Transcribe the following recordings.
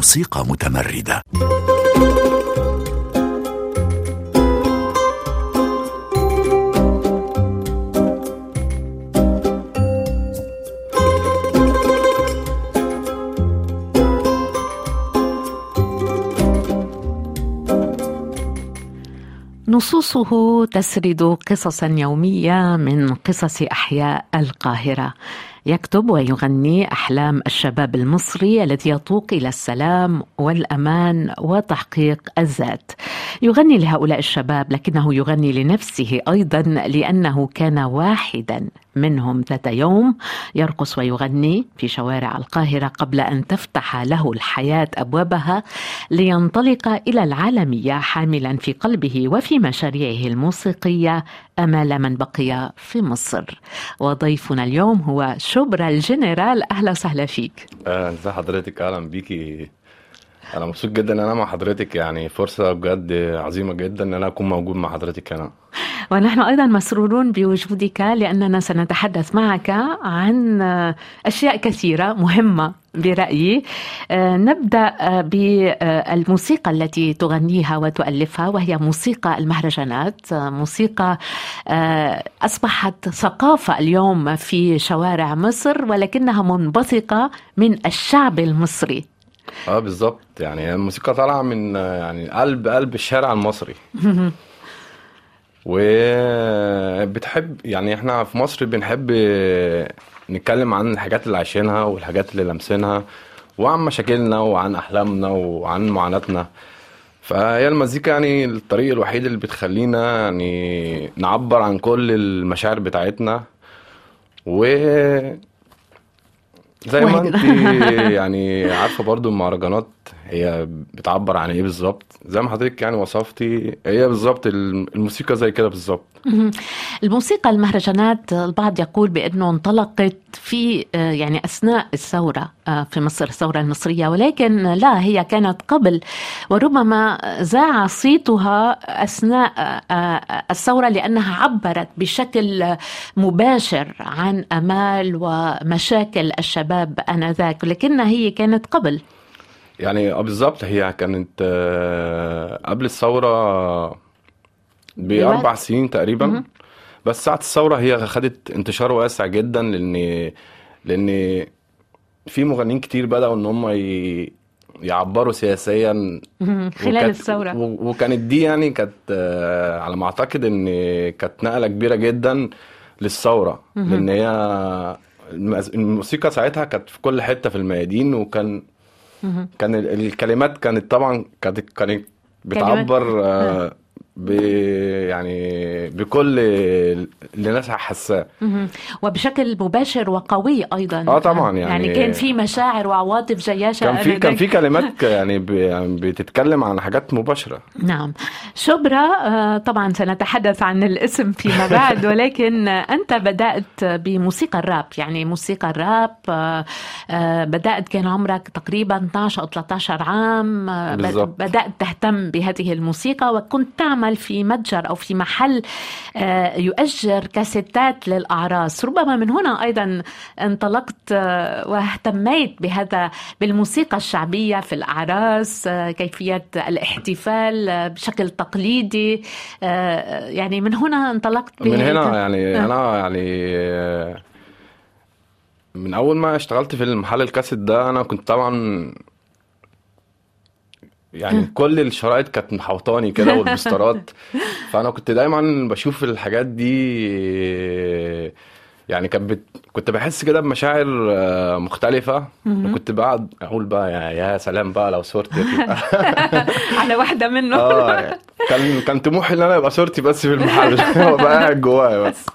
موسيقى متمردة. نصوصه تسرد قصصا يومية من قصص أحياء القاهرة. يكتب ويغني أحلام الشباب المصري الذي يتوق إلى السلام والأمان وتحقيق الذات. يغني لهؤلاء الشباب لكنه يغني لنفسه أيضا لأنه كان واحدا منهم ذات يوم يرقص ويغني في شوارع القاهرة قبل أن تفتح له الحياة أبوابها لينطلق إلى العالمية حاملا في قلبه وفي مشاريعه الموسيقية أمال من بقي في مصر. وضيفنا اليوم هو شبرا الجنرال أهلا وسهلا فيك. ازي حضرتك أهلا بيكي أنا مبسوط جدا إن أنا مع حضرتك. يعني فرصة بجد عظيمة جدا إن أنا أكون موجود مع حضرتك هنا ونحن أيضا مسرورون بوجودك لأننا سنتحدث معك عن أشياء كثيرة مهمة برأيي. نبدأ بالموسيقى التي تغنيها وتؤلفها وهي موسيقى المهرجانات. موسيقى أصبحت ثقافة اليوم في شوارع مصر ولكنها منبثقة من الشعب المصري. آه بالظبط. يعني الموسيقى طالعة من يعني قلب قلب الشارع المصري. وبتحب يعني إحنا في مصر بنحب نتكلم عن الحاجات اللي عايشينها والحاجات اللي لامسينها وعن مشاكلنا وعن أحلامنا وعن معاناتنا. فهي المزيكا يعني الطريق الوحيد اللي بتخلينا يعني نعبر عن كل المشاعر بتاعتنا. و زي ما انت يعني عارفة برضو المهرجانات هي بتعبر عن إيه بالظبط؟ زي ما حضرتك يعني وصفتي هي بالظبط الموسيقى زي كده بالظبط. الموسيقى المهرجانات البعض يقول بأنه انطلقت في يعني أثناء الثورة في مصر الثورة المصرية ولكن لا هي كانت قبل وربما زاع صيتها أثناء الثورة لأنها عبرت بشكل مباشر عن أمال ومشاكل الشباب آنذاك لكنها هي كانت قبل. يعني بالظبط. هي كانت قبل الثورة بأربع سنين تقريبا. بس ساعة الثورة هي خدت انتشار واسع جدا لأن لأن في مغنيين كتير بدأوا إن هم ي... يعبروا سياسيا. خلال الثورة. وكانت دي يعني كانت على ما أعتقد إن كانت نقلة كبيرة جدا للثورة. لأن هي الموسيقى ساعتها كانت في كل حتة في الميادين وكان كان الكلمات كانت طبعا كانت كانت بتعبر آه ب يعني بكل اللي الناس حاساه وبشكل مباشر وقوي أيضا. آه طبعا يعني يعني كان في مشاعر وعواطف جياشة كان في كان في كلمات يعني بتتكلم عن حاجات مباشرة. نعم. شبرا طبعا سنتحدث عن الاسم فيما بعد ولكن أنت بدأت بموسيقى الراب. يعني موسيقى الراب بدأت كان عمرك تقريبا 12 أو 13 عام بالزبط. بدأت تهتم بهذه الموسيقى وكنت تعمل في متجر أو في محل يؤجر كاسيتات للأعراس. ربما من هنا أيضا انطلقت واهتميت بهذا بالموسيقى الشعبية في الأعراس كيفية الاحتفال بشكل تقليدي. يعني من هنا انطلقت من هنا يعني أنا يعني من أول ما اشتغلت في المحل الكاسيت ده أنا كنت طبعا يعني كل الشرائط كانت محوطاني كده والبوسترات. فأنا كنت دايما بشوف الحاجات دي يعني كانت بت... كنت بحس كده بمشاعر مختلفة. وكنت بقعد أقول بقى يا, يا سلام بقى لو صورتي. على واحدة منه آه كان كان طموحي إن أنا ابقى صورتي بس في المحل. وابقى قاعد جوايا بس.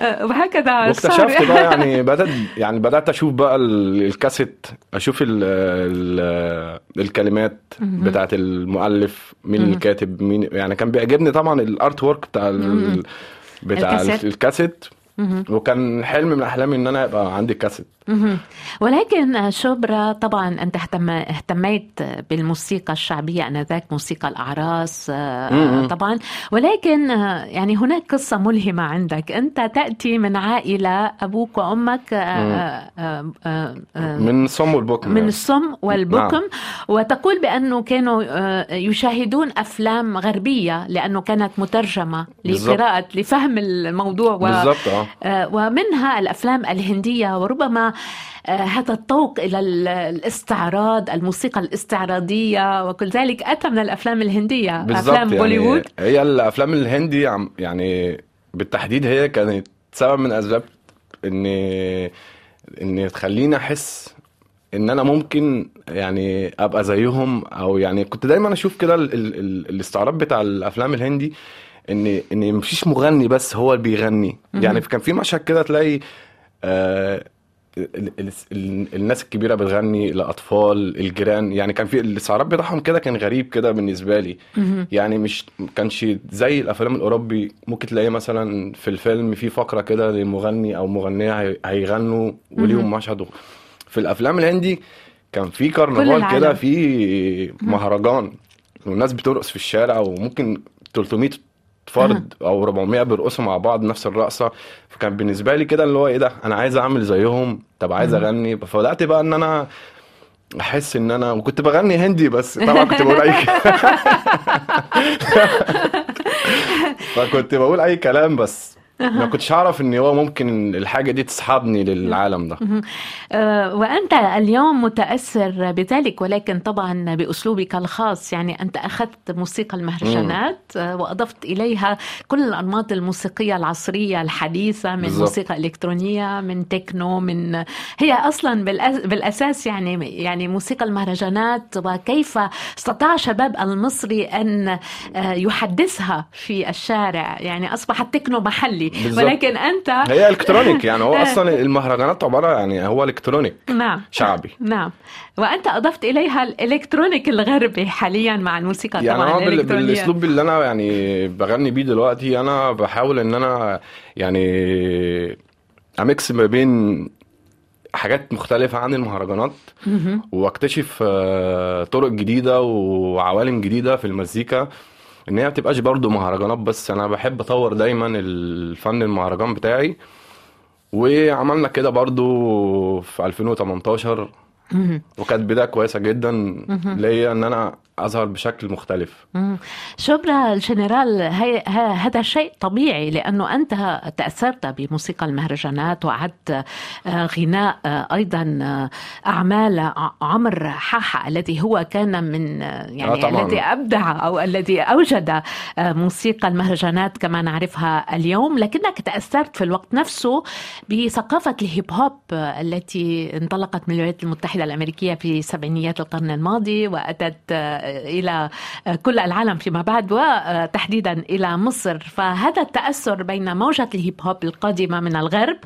وهكذا. واكتشفت بقى يعني بدات يعني بدأت أشوف بقى الكاسيت أشوف ال ال الكلمات بتاعت المؤلف مين اللي كاتب مين يعني كان بيعجبني طبعا الأرت وورك بتاع ال بتاع الكاسيت. وكان حلم من أحلامي إن أنا يبقى عندي كاسيت. ولكن شبرا طبعا أنت اهتميت بالموسيقى الشعبية آنذاك موسيقى الأعراس آه، طبعا. ولكن آه، يعني هناك قصة ملهمة عندك. أنت تأتي من عائلة أبوك وأمك آه، من الصم والبكم من الصم والبكم. نعم. وتقول بأنه كانوا يشاهدون أفلام غربية لأنه كانت مترجمة لقراءة لفهم الموضوع و... بالزبط. ومنها الأفلام الهندية وربما آه، هذا الطوق إلى الاستعراض الموسيقى الاستعراضية وكل ذلك أتى من الأفلام الهندية أفلام يعني بوليوود هي الأفلام الهندي يعني بالتحديد هي كانت سبب من أسباب ان ان تخليني أحس إن أنا ممكن يعني أبقى زيهم أو يعني كنت دايما أشوف كده الاستعراض بتاع الأفلام الهندي إن إن مفيش مغني بس هو اللي بيغني. يعني كان في مشهد كده تلاقي آه الناس الكبيرة بتغني لأطفال الجيران. يعني كان في الاستعراض بتاعهم كده كان غريب كده بالنسبة لي. يعني مش كانش زي الأفلام الأوروبي. ممكن تلاقي مثلا في الفيلم في فقرة كده لمغني أو مغنية هيغنوا وليهم مشهد. في الأفلام الهندي كان في كرنفال كده في مهرجان. والناس بترقص في الشارع وممكن 300 فرد أو 400 بيرقصوا مع بعض نفس الرقصة. فكان بالنسبة لي كده اللي هو إيه ده أنا عايز أعمل زيهم. طب عايز أغني. فبدأت بقى إن أنا أحس إن أنا وكنت بغني هندي بس طبعا كنت بقول أي فكنت بقول أي كلام بس. ما كنتش أعرف إن هو ممكن الحاجة دي تسحبني للعالم ده. آه، وأنت اليوم متأثر بذلك ولكن طبعا بأسلوبك الخاص يعني أنت أخذت موسيقى المهرجانات آه، وأضفت إليها كل الأنماط الموسيقية العصرية الحديثة من بالزبط. موسيقى إلكترونية من تكنو من هي أصلا بالأساس يعني يعني موسيقى المهرجانات. وكيف استطاع شباب المصري أن آه، يحدثها في الشارع؟ يعني أصبحت تكنو محلي. بالزبط. ولكن أنت هي إلكترونيك يعني. هو أصلا المهرجانات عبارة يعني هو إلكترونيك نعم. شعبي. نعم. وأنت أضفت إليها الإلكترونيك الغربي حاليا مع الموسيقى يعني طبعا يعني بالأسلوب اللي أنا يعني بغني بيه دلوقتي أنا بحاول إن أنا يعني أميكس ما بين حاجات مختلفة عن المهرجانات وأكتشف آه، طرق جديدة وعوالم جديدة في المزيكا. إن هي ما تبقاش برضه مهرجانات بس. أنا بحب أطور دايما الفن المهرجان بتاعي. وعملنا كده برضه في 2018 وكانت بداية كويسة جدا ليا إن أنا أظهر بشكل مختلف. شبرا الجنرال هذا شيء طبيعي لأنه أنت تأثرت بموسيقى المهرجانات وعدت آه، غناء آه، أيضا آه، أعمال عمر حاحه الذي هو كان من يعني آه الذي أبدع أو الذي أوجد موسيقى المهرجانات كما نعرفها اليوم. لكنك تأثرت في الوقت نفسه بثقافة الهيب هوب التي انطلقت من الولايات المتحدة الأمريكية في سبعينيات القرن الماضي وأتت إلى كل العالم فيما بعد وتحديدا إلى مصر. فهذا التأثر بين موجة الهيب هوب القادمة من الغرب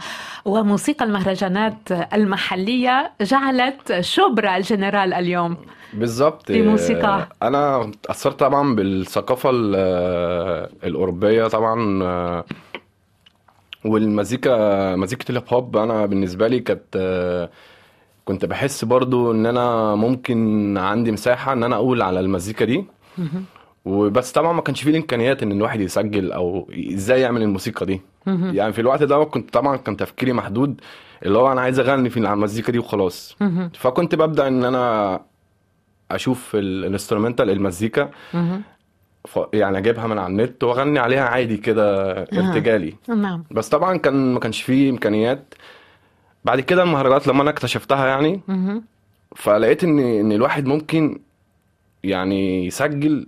وموسيقى المهرجانات المحلية جعلت شبرا الجنرال اليوم بالظبط. موسيقى. أنا تاثرت طبعا بالثقافة الأوروبية طبعا والمزيكا مزيكة الهيب هوب أنا بالنسبة لي كانت كنت بحس برضو إن أنا ممكن عندي مساحة إن أنا أقول على المزيكا دي. وبس طبعا ما كانش فيه الإمكانيات إن الواحد يسجل أو إزاي يعمل الموسيقى دي. يعني في الوقت ده كنت طبعا كان تفكيري محدود اللي هو أنا عايز أغني في المزيكا دي وخلاص. فكنت ببدأ إن أنا أشوف الإنسترومنتال المزيكا. يعني أجيبها من على النت وأغني عليها عادي كده ارتجالي. نعم. بس طبعا كان ما كانش فيه إمكانيات بعد كده المهرجانات لما أنا اكتشفتها يعني فلقيت إن إن الواحد ممكن يعني يسجل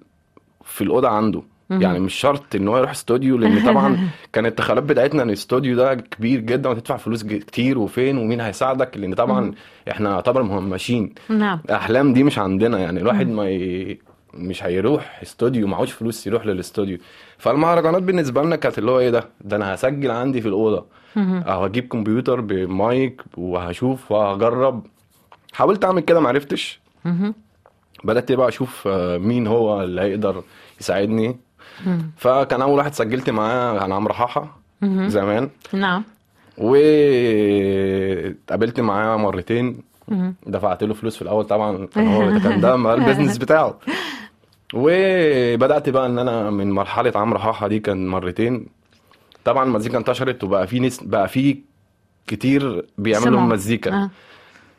في الأوضة عنده. يعني مش شرط إن هو يروح استوديو لأن طبعا كانت التخيلات بتاعتنا إن الاستوديو ده كبير جدا وتدفع فلوس كتير وفين ومين هيساعدك لأن طبعا إحنا يعتبر مهمشين. نعم. الأحلام دي مش عندنا يعني. الواحد ما ي... مش هيروح استوديو معهوش فلوس يروح للاستوديو. فالمهرجانات بالنسبة لنا كانت اللي هو إيه ده؟ ده أنا هسجل عندي في الأوضة. أهو أجيب كمبيوتر بمايك وهشوف وهجرب. حاولت أعمل كده معرفتش. بدأت بقى أشوف آه، مين هو اللي هيقدر يساعدني. فكان أول واحد سجلت معاه كان عمرو حاحة زمان. نعم. واتقابلت معاه مرتين. دفعت له فلوس في الأول طبعا. كان هو كان ده البيزنس بتاعه. وبدأت بقى إن أنا من مرحلة عمرو حاحة دي كان مرتين. طبعا المزيكا انتشرت وبقى في ناس بقى في كتير بيعملوا. مزيكا. آه.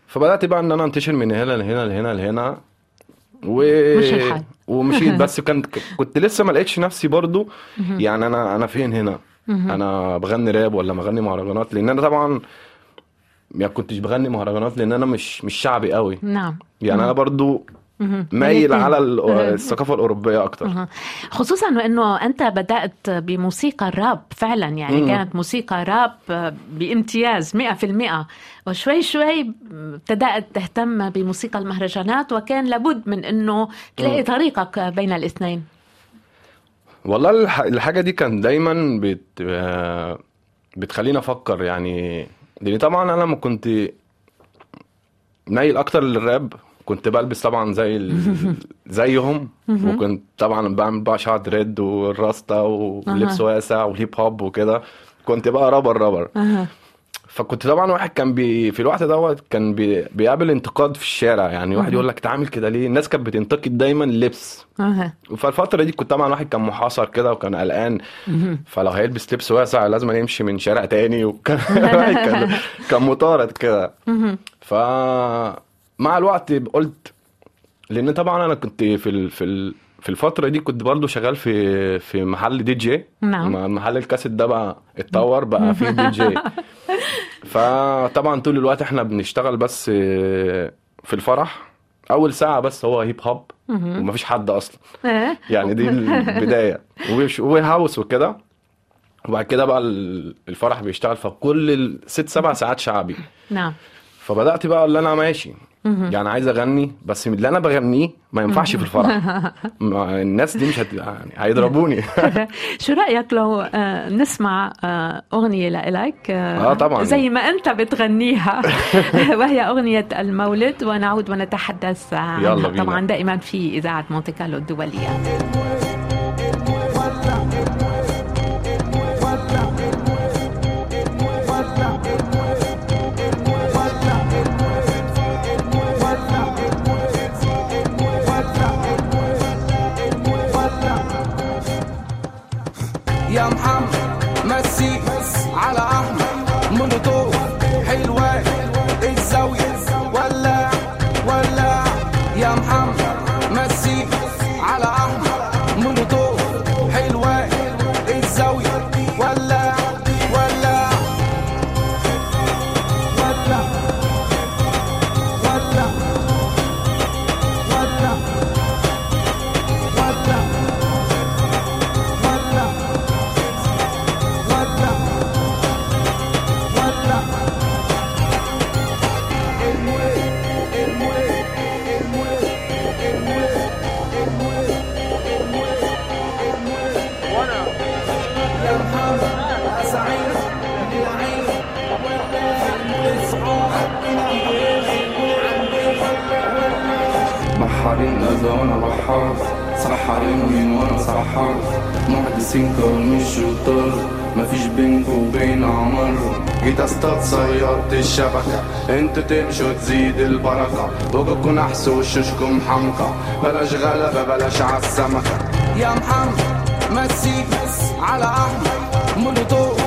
فبدأت بقى إن أنا انتشر من هنا لهنا لهنا لهنا. و... ومشيت بس كان كنت لسه ما لقيتش نفسي برضو. يعني أنا أنا فين هنا؟ أنا بغني راب ولا بغني مهرجانات؟ لأن أنا طبعا ما كنتش بغني مهرجانات لأن أنا مش مش شعبي قوي. نعم. يعني أنا برضو. مايل. على ال- الثقافة الأوروبية أكتر. خصوصا وانه أنت بدأت بموسيقى الراب فعلا يعني مم. كانت موسيقى راب بامتياز 100% وشوي شوي ابتدأت تهتم بموسيقى المهرجانات وكان لابد من إنه تلاقي طريقك بين الاثنين والله الح- الحاجة دي كان دايما بت... آه، بتخليني أفكر يعني لأن طبعا أنا لما كنت مايل أكتر للراب كنت بلبس طبعا زي ال... زيهم وكنت طبعا بعمل بقى شعر dread والراستا ولبس واسع والهيب هوب وكده. كنت بقى rapper rapper. فكنت طبعا واحد كان بي في الوقت دوت كان بي بيقابل انتقاد في الشارع. يعني واحد يقول لك تعمل كده ليه؟ الناس كانت بتنتقد دايما اللبس أها. فالفترة دي كنت طبعا واحد كان محاصر كده وكان قلقان. فلو هيلبس لبس واسع لازم يمشي من شارع تاني. وكان كان, كان مطارد كده. ف مع الوقت قلت لأن طبعا أنا كنت في ال... في ال... في الفترة دي كنت برضو شغال في في محل دي جي. نعم. محل الكاسيت ده بقى اتطور بقى فيه دي جي. فطبعا طول الوقت إحنا بنشتغل بس في الفرح. أول ساعة بس هو هيب هوب ومفيش حد أصلا. إيه؟ يعني دي البداية. وهاوس وكده. وبعد كده بقى ال- الفرح بيشتغل. فكل الست سبع ساعات شعبي. نعم. فبدأت بقى اللي أنا ماشي. يعني عايز أغني بس اللي أنا بغنيه ما ينفعش في الفرح. الناس دي مش هت... يعني هيضربوني. شو رأيك لو آه، نسمع آه، أغنية لإلك؟ آه، آه، طبعاً. زي ما أنت بتغنيها. وهي أغنية المولد ونعود ونتحدث عنها. يلا بينا. طبعا دائما في إذاعة مونتي كارلو الدولية. سحارين مين وأنا سحار محدثين كون مش شطار مفيش بينكو وبين عمر جيت اصطاد صيادت الشبكة. أنتوا تمشوا تزيد البركة. وجهكم نحس وشوشكم حمقى. بلاش غلبة بلاش عالسمكة. يا محمد مسي على أحمد. مولوتوف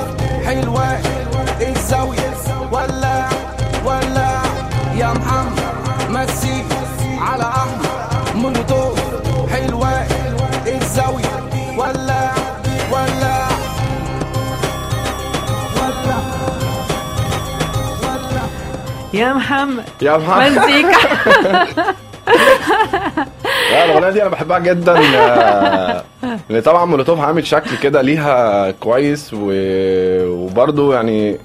حلوة الزاوية. ولا ولا. يا محمد مسي على أحمد. يا محمد يا محمد مزيكا لا الأغنية دي أنا بحبها جدا. آه، لأن طبعا مولوتوف عامل شكل كده ليها كويس و... وبرضه يعني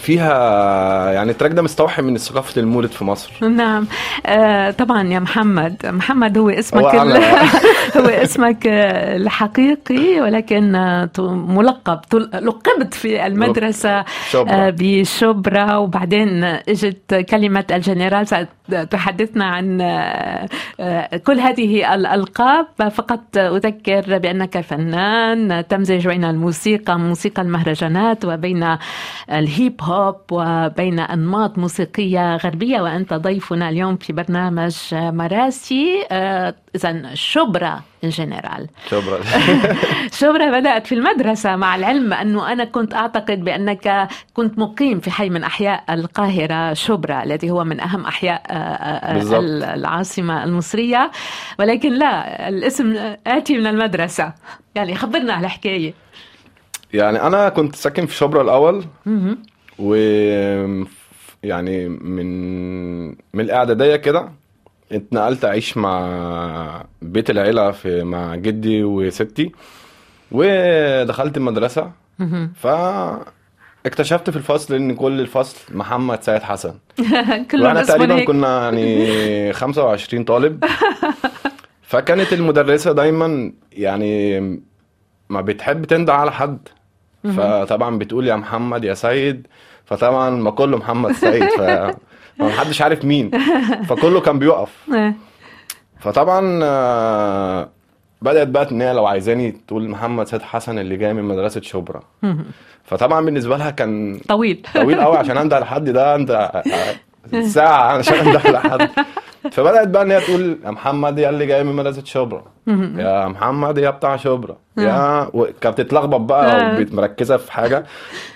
فيها يعني ال track ده مستوحي من ثقافة المولد في مصر. نعم. آه طبعا يا محمد. محمد هو اسمك هو ال... هو اسمك الحقيقي ولكن ملقب لقبت في المدرسة شبرا. آه، بشبرا. وبعدين إجت كلمة الجنرال ستحدثنا عن آه، كل هذه الألقاب. فقط أذكر بأنك فنان تمزج بين الموسيقى موسيقى المهرجانات وبين الهيب هوب. وبين أنماط موسيقية غربية وأنت ضيفنا اليوم في برنامج مراسي. إذا شبرا الجنرال شبرا. شبرا بدأت في المدرسة مع العلم أنه أنا كنت أعتقد بأنك كنت مقيم في حي من أحياء القاهرة شبرا الذي هو من أهم أحياء آه، آه،. العاصمة المصرية. ولكن لا الاسم آتي من المدرسة. يعني خبرنا على الحكاية يعني أنا كنت ساكن في شبرا الأول. مهم. و يعني من من الاعداديه كده اتنقلت أعيش مع بيت العيلة في مع جدي وستي ودخلت المدرسة. ف اكتشفت في الفصل إن كل الفصل محمد سيد حسن. وإحنا اسمهم تقريبا هيك كنا يعني 25 طالب. فكانت المدرسة دايما يعني ما بتحب تندع على حد. فطبعا بتقول يا محمد يا سيد فطبعا ما كله محمد سيد ف حدش عارف مين فكله كان بيقف آه. فطبعا آه، بدأت بقى إن هي لو عايزاني تقول محمد سيد حسن اللي جاي من مدرسة شبرا. فطبعا بالنسبة لها كان طويل طويل قوي عشان انده لحد ده أنت ساعة عشان انده لحد فبدأت بقى إن هي تقول يا محمد يا اللي جاي من مدرسة شبرا. يا محمد يا بتاع شبرا. يا و- كانت بتتلخبط بقى آه. ومركزة في حاجة.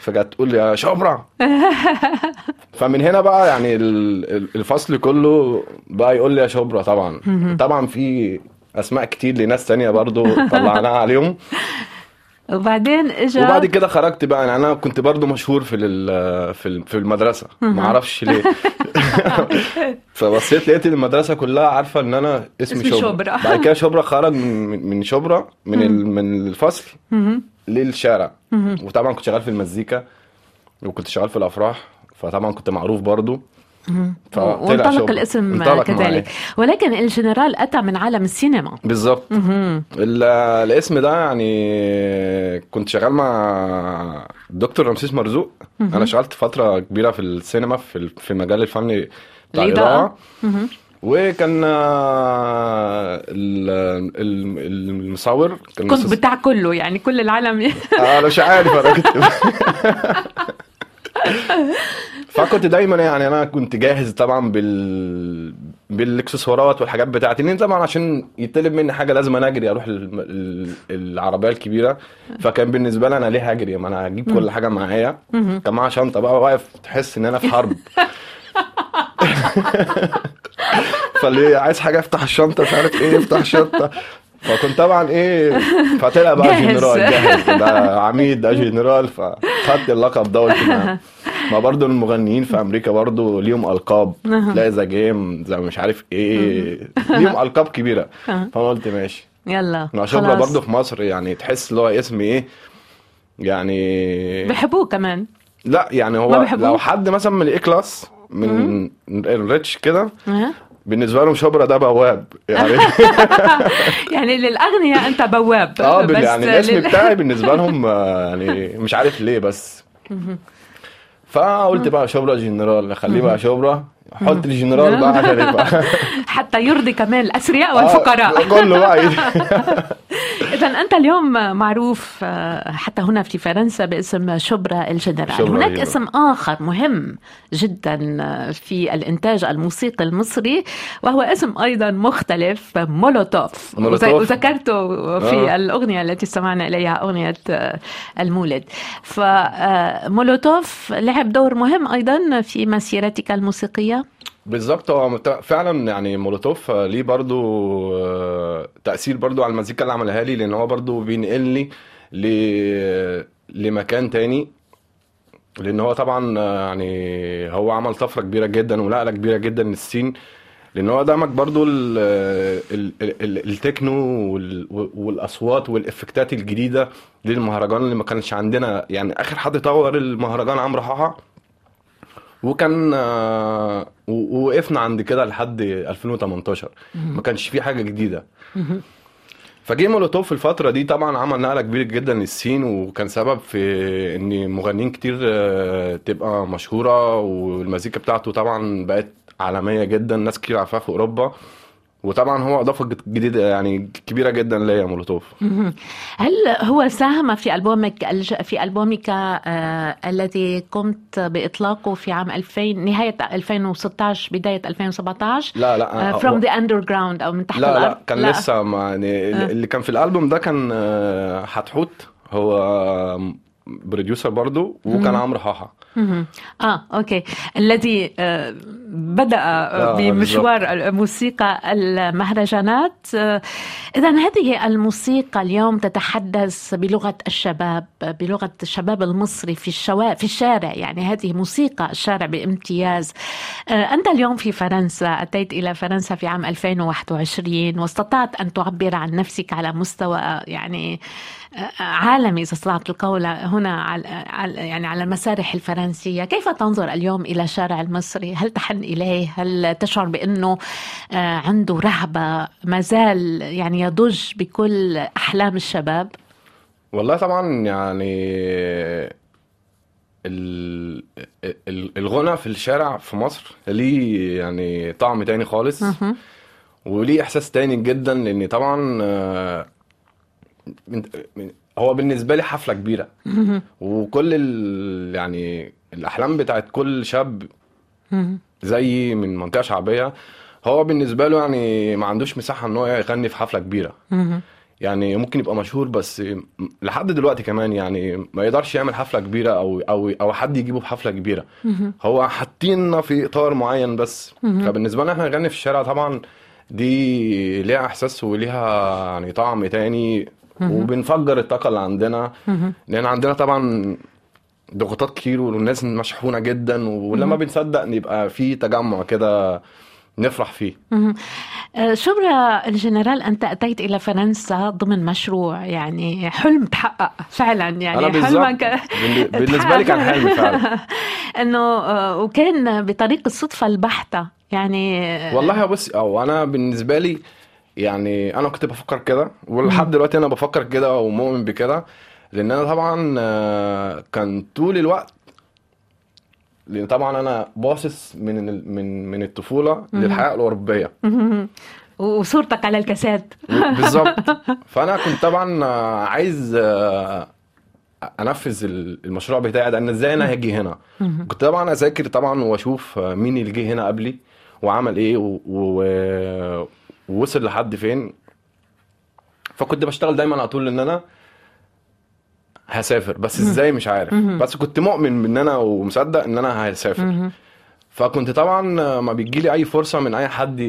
فكانت تقول يا شبرا. فمن هنا بقى يعني ال- ال- الفصل كله بقى يقول لي يا شبرا طبعا. طبعا في أسماء كتير لناس تانية برضو طلعناها عليهم. وبعدين اجى وبعد كده خرجت بقى يعني أنا كنت برضو مشهور في في في المدرسة. ما أعرفش ليه. فبصيت لقيت المدرسة كلها عارفة إن أنا اسمي اسمي شبرا. شبرا. بعد كده شبرا خرج من من- شبرا من من الفصل. للشارع. وطبعا كنت شغال في المزيكا وكنت شغال في الأفراح فطبعا كنت معروف برضو. وانطلق. الاسم انطلق كذلك معايا. ولكن الجنرال أتى من عالم السينما. ال- الاسم ده يعني كنت شغال مع الدكتور رمسيس مرزوق أنا اشتغلت فترة كبيرة في السينما في في المجال الفني بتاع. الإضاءة. وكان آه، ال- ال- المصور كان كنت بتاع كله يعني كل العالم آه، أنا مش عارف أنا كنت فكنت دايما يعني أنا كنت جاهز طبعا بال بالإكسسوارات والحاجات بتاعتي. لأن طبعا عشان يطلب مني حاجة لازم أنا أجري أروح ال... ال... العربية الكبيرة. فكان بالنسبة لي أنا ليه هجري ما أنا هجيب كل حاجة معايا. كان معايا شنطة بقى واقف تحس إن أنا في حرب. فاللي عايز حاجة؟ افتح الشنطة مش عارف إيه افتح الشنطة. فكنت طبعا إيه فطلع بقى. جنرال جاهز. ده عميد ده جنرال فخدت اللقب ده قلت ما برضه المغنيين في أمريكا برضه ليهم ألقاب. تلاقي The Game زي مش عارف إيه ليهم ألقاب كبيرة. فأنا قلت ماشي. يلا شبرا. برضه في مصر يعني تحس اللي هو اسم إيه يعني بحبوه كمان. لا يعني هو بيحبوه؟ لو حد مثلا من ال A class من ال rich كده. بالنسبة لهم شبرا ده بواب يعني. يعني للأغنياء أنت بواب آه بال- يعني الاسم لل- بتاعي بالنسبة لهم آه، يعني مش عارف ليه بس. فقلت بقى شبرا جنرال اخليه بقى شبرا. حط لي جنرال بقى عشان يبقى. حتى يرضي كمان الاثرياء آه، والفقراء. كله بقى. اذا أنت اليوم معروف آه، حتى هنا في فرنسا باسم شبرا الجنرال. شبرا هناك الجنرال. اسم آخر مهم جدا آه، في الإنتاج الموسيقي المصري وهو اسم أيضا مختلف مولوتوف. مولوتوف. وذكرته في آه. الأغنية التي استمعنا إليها أغنية المولد. فمولوتوف لعب دور مهم أيضا في مسيرتك الموسيقية. بالظبط هو فعلا يعني مولوتوف ليه برضو آه، تأثير برضو على المزيكا اللي عملها لي لأن هو برضو بينقلني ل... لمكان تاني. لأن هو طبعا آه، يعني هو عمل طفرة كبيرة جدا ونقلة كبيرة جدا للسين. لأن هو دمج برضو ال... ال... ال... التكنو وال... والأصوات والإفكتات الجديدة للمهرجان اللي ما كانش عندنا. يعني آخر حد طور المهرجان عمرو حاحة. وكان آه، ووقفنا عند كده لحد 2018 ما كانش في حاجة جديدة. فجه مولوتوف في الفترة دي طبعا عمل نقلة كبيرة جدا للسين وكان سبب في إن مغنيين كتير آه، تبقى مشهورة والمزيكا بتاعته طبعا بقت عالمية جدا. ناس كتير عارفاها في أوروبا. وطبعا هو إضافة جديدة يعني كبيرة جدا ليا مولوتوف. هل هو ساهم في ألبومك الج- في ألبومك آه الذي قمت بإطلاقه في عام 2000 نهاية 2016 بداية 2017 لا لا آه هو- From the Underground أو من تحت لا الأرض؟ لا. كان لسه ما يعني اللي كان في الألبوم ده كان آه، حتحوت هو بروديوسر برضو وكان عمرو حاحة. آه أوكي. الذي آه، بدأ آه، آه، بمشوار الموسيقى المهرجانات. اذا هذه الموسيقى اليوم تتحدث بلغة الشباب بلغة الشباب المصري في الشوارع في الشارع. يعني هذه موسيقى الشارع بامتياز. آه، أنت اليوم في فرنسا أتيت إلى فرنسا في عام 2021 واستطعت أن تعبر عن نفسك على مستوى يعني عالمي إذا استطعت القول هنا على يعني على المسارح الفرنسية، كيف تنظر اليوم إلى الشارع المصري؟ هل تحن إليه؟ هل تشعر بأنه آه، عنده رهبة ما زال يعني يضج بكل أحلام الشباب؟ والله طبعا يعني ال- ال- الغنى في الشارع في مصر ليه يعني طعم تاني خالص. وليه إحساس تاني جدا لأن طبعا آه، من- من- هو بالنسبة لي حفلة كبيرة. وكل ال يعني الأحلام بتاعت كل شاب مهم. زي من منطقة شعبية هو بالنسبة له يعني ما عندوش مساحة إن هو يغني في حفلة كبيرة. يعني ممكن يبقى مشهور بس لحد دلوقتي كمان يعني ما يقدرش يعمل حفلة كبيرة أو أو أو حد يجيبه في حفلة كبيرة. هو حاطيننا في إطار معين بس. فبالنسبة لنا إحنا نغني في الشارع طبعا دي ليها إحساس وليها يعني طعم تاني. وبنفجر الطاقة اللي عندنا. لأن عندنا طبعا ضغوطات كتير والناس مشحونة جدا ولما بنصدق ان يبقى في تجمع كده نفرح فيه. آه، شبرا الجنرال أنت أتيت إلى فرنسا ضمن مشروع يعني حلم تحقق فعلا يعني بالظبط حلمك بالن- بالنسبة لي كان حلم فعلا. إنه آه، وكان بطريق الصدفه البحتة يعني آه، والله بص أو أنا بالنسبة لي يعني أنا كنت بفكر كده ولحد دلوقتي أنا بفكر كده ومؤمن بكده لأن أنا طبعا آه، كان طول الوقت لأن طبعا أنا باصص من ال- من من الطفولة للحياة الاوروبيه وصورتك على الكاسات. بالظبط. فأنا كنت طبعا آه، عايز آه، أنفذ ال- المشروع بتاعي ده إن إزاي أنا هاجي هنا. كنت طبعا أذاكر طبعا وأشوف آه، مين اللي جه هنا قبلي وعمل إيه و- و- ووصل لحد فين. فكنت بشتغل دايما على طول إن أنا هسافر. بس إزاي؟ مش عارف. بس كنت مؤمن ان أنا ومصدق إن أنا هسافر. فكنت طبعا ما بيجيلي أي فرصة من أي حد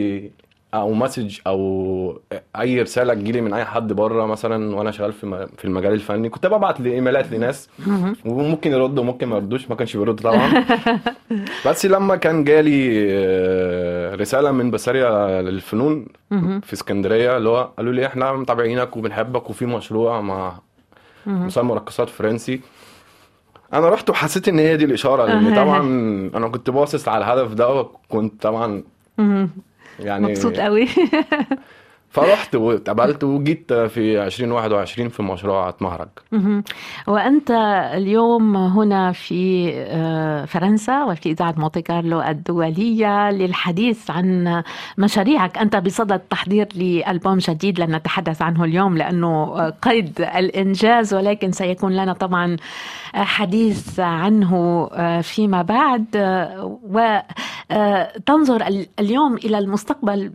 أو مسج أو أي رسالة تجيلي من أي حد بره مثلا وأنا شغال في في المجال الفني كنت ببعت إيميلات لناس. وممكن يردوا وممكن ما يردوش ما كانش بيرد طبعا. بس لما كان جالي آه، رسالة من بساريا للفنون في اسكندرية اللي هو قالوا لي إحنا متابعينك وبنحبك وفي مشروع مع مسمى رقصات فرنسي. أنا رحت وحسيت إن هي دي الإشارة لأن طبعا أنا كنت باصص على الهدف ده وكنت طبعا يعني مبسوط قوي. فرحت واتقبلت وجيت في 2021 في مشروع اتمهرج. مهم. وأنت اليوم هنا في آه، فرنسا وفي إذاعة مونتي كارلو الدولية للحديث عن مشاريعك. أنت بصدد تحضير لألبوم جديد لن نتحدث عنه اليوم لأنه آه، قيد الإنجاز ولكن سيكون لنا طبعا آه، حديث عنه فيما بعد. وتنظر اليوم إلى المستقبل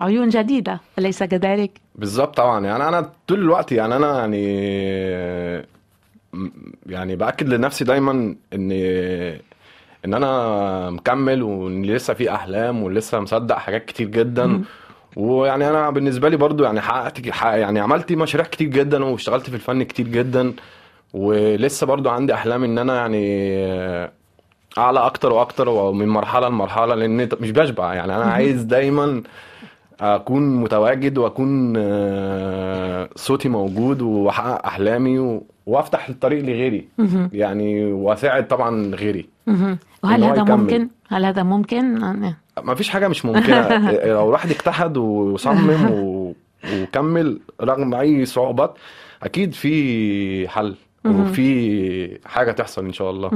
بعيون جديدة أليس كذلك؟ بالظبط طبعا. يعني أنا طول الوقت يعني أنا يعني يعني بأكد لنفسي دايما إن إن أنا مكمل وإن لسه في أحلام ولسه مصدق حاجات كتير جدا. ويعني أنا بالنسبة لي برضو يعني حققت حقق- يعني عملت مشاريع كتير جدا واشتغلت في الفن كتير جدا. ولسه برضو عندي أحلام إن أنا يعني أعلى أكتر وأكتر ومن مرحلة لمرحلة لأن مش بشبع. يعني أنا عايز دايما أكون متواجد وأكون آه، صوتي موجود وأحقق أحلامي وأفتح الطريق لغيري يعني وأساعد طبعا غيري. وهل هذا يكمل. ممكن؟ هل هذا ممكن؟ ما فيش حاجة مش ممكنة لو الواحد اجتهد وصمم و... وكمل رغم أي صعوبات أكيد في حل وفي حاجة تحصل إن شاء الله.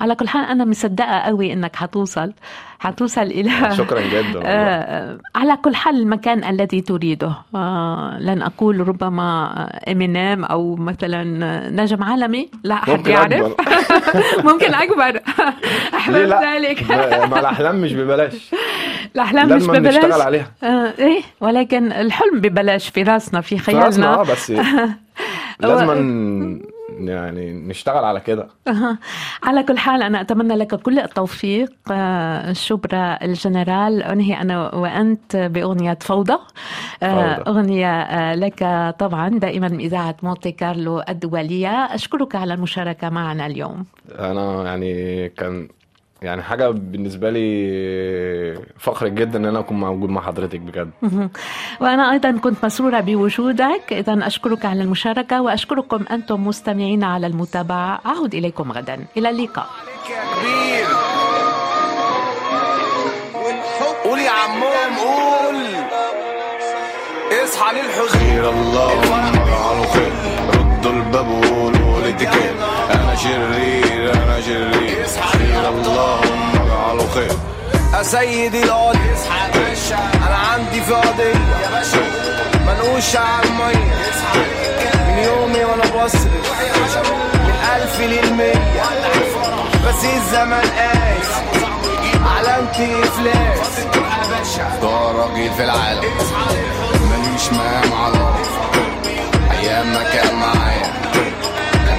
على كل حال أنا مصدقة قوي إنك حتوصل حتوصل إلى شكرا جدا. آه، على كل حال المكان الذي تريده. آه، لن أقول ربما إمينيم أو مثلا نجم عالمي لا ممكن يعرف. أكبر. ممكن أحبب لا؟ ذلك. ما الأحلام مش ببلاش. الأحلام مش ببلاش. نشتغل عليها. آه إيه ولكن الحلم ببلاش في رأسنا في في رأسنا آه خيالنا بس لازم يعني نشتغل على كده. على كل حال أنا أتمنى لك كل التوفيق آه، شبرا الجنرال أنهي أنا وأنت بأغنية فوضى آه، فوضى. أغنية آه، لك طبعا دائما من إذاعة مونتي كارلو الدولية أشكرك على المشاركة معنا اليوم أنا يعني كان يعني حاجة بالنسبة لي فخر جدا إن أنا أكون موجود مع حضرتك بجد. مهم. وأنا أيضا كنت مسرورة بوجودك إذا أشكرك على المشاركة وأشكركم أنتم مستمعين على المتابعة. أعود إليكم غدا. إلى اللقاء. يا كبير قول يا عمهم قول. اصحى للحزن. خير اللهم على خير. ردوا الباب وقولوا لي تكير أنا شرير أنا شرير خير اللهم على خير. يا سيدي القاضي اصحى يا باشا أنا عندي في قضيه يا باشا منقوش على المية. من يومي وأنا بصرف. من ألف للمية. بس الزمن قاس علامتي افلاس ده راجل في العالم. ماليش مقام على أيام ما كان معايا.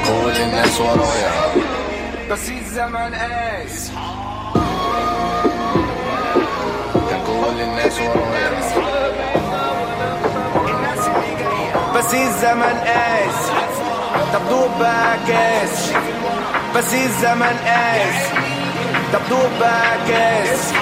كل الناس ورايا. بس الزمن قاس كان كل الناس ورايا. بس الزمن قاس طب دوب بقى كاس. بس الزمن قاس طب دوب بقى كاس.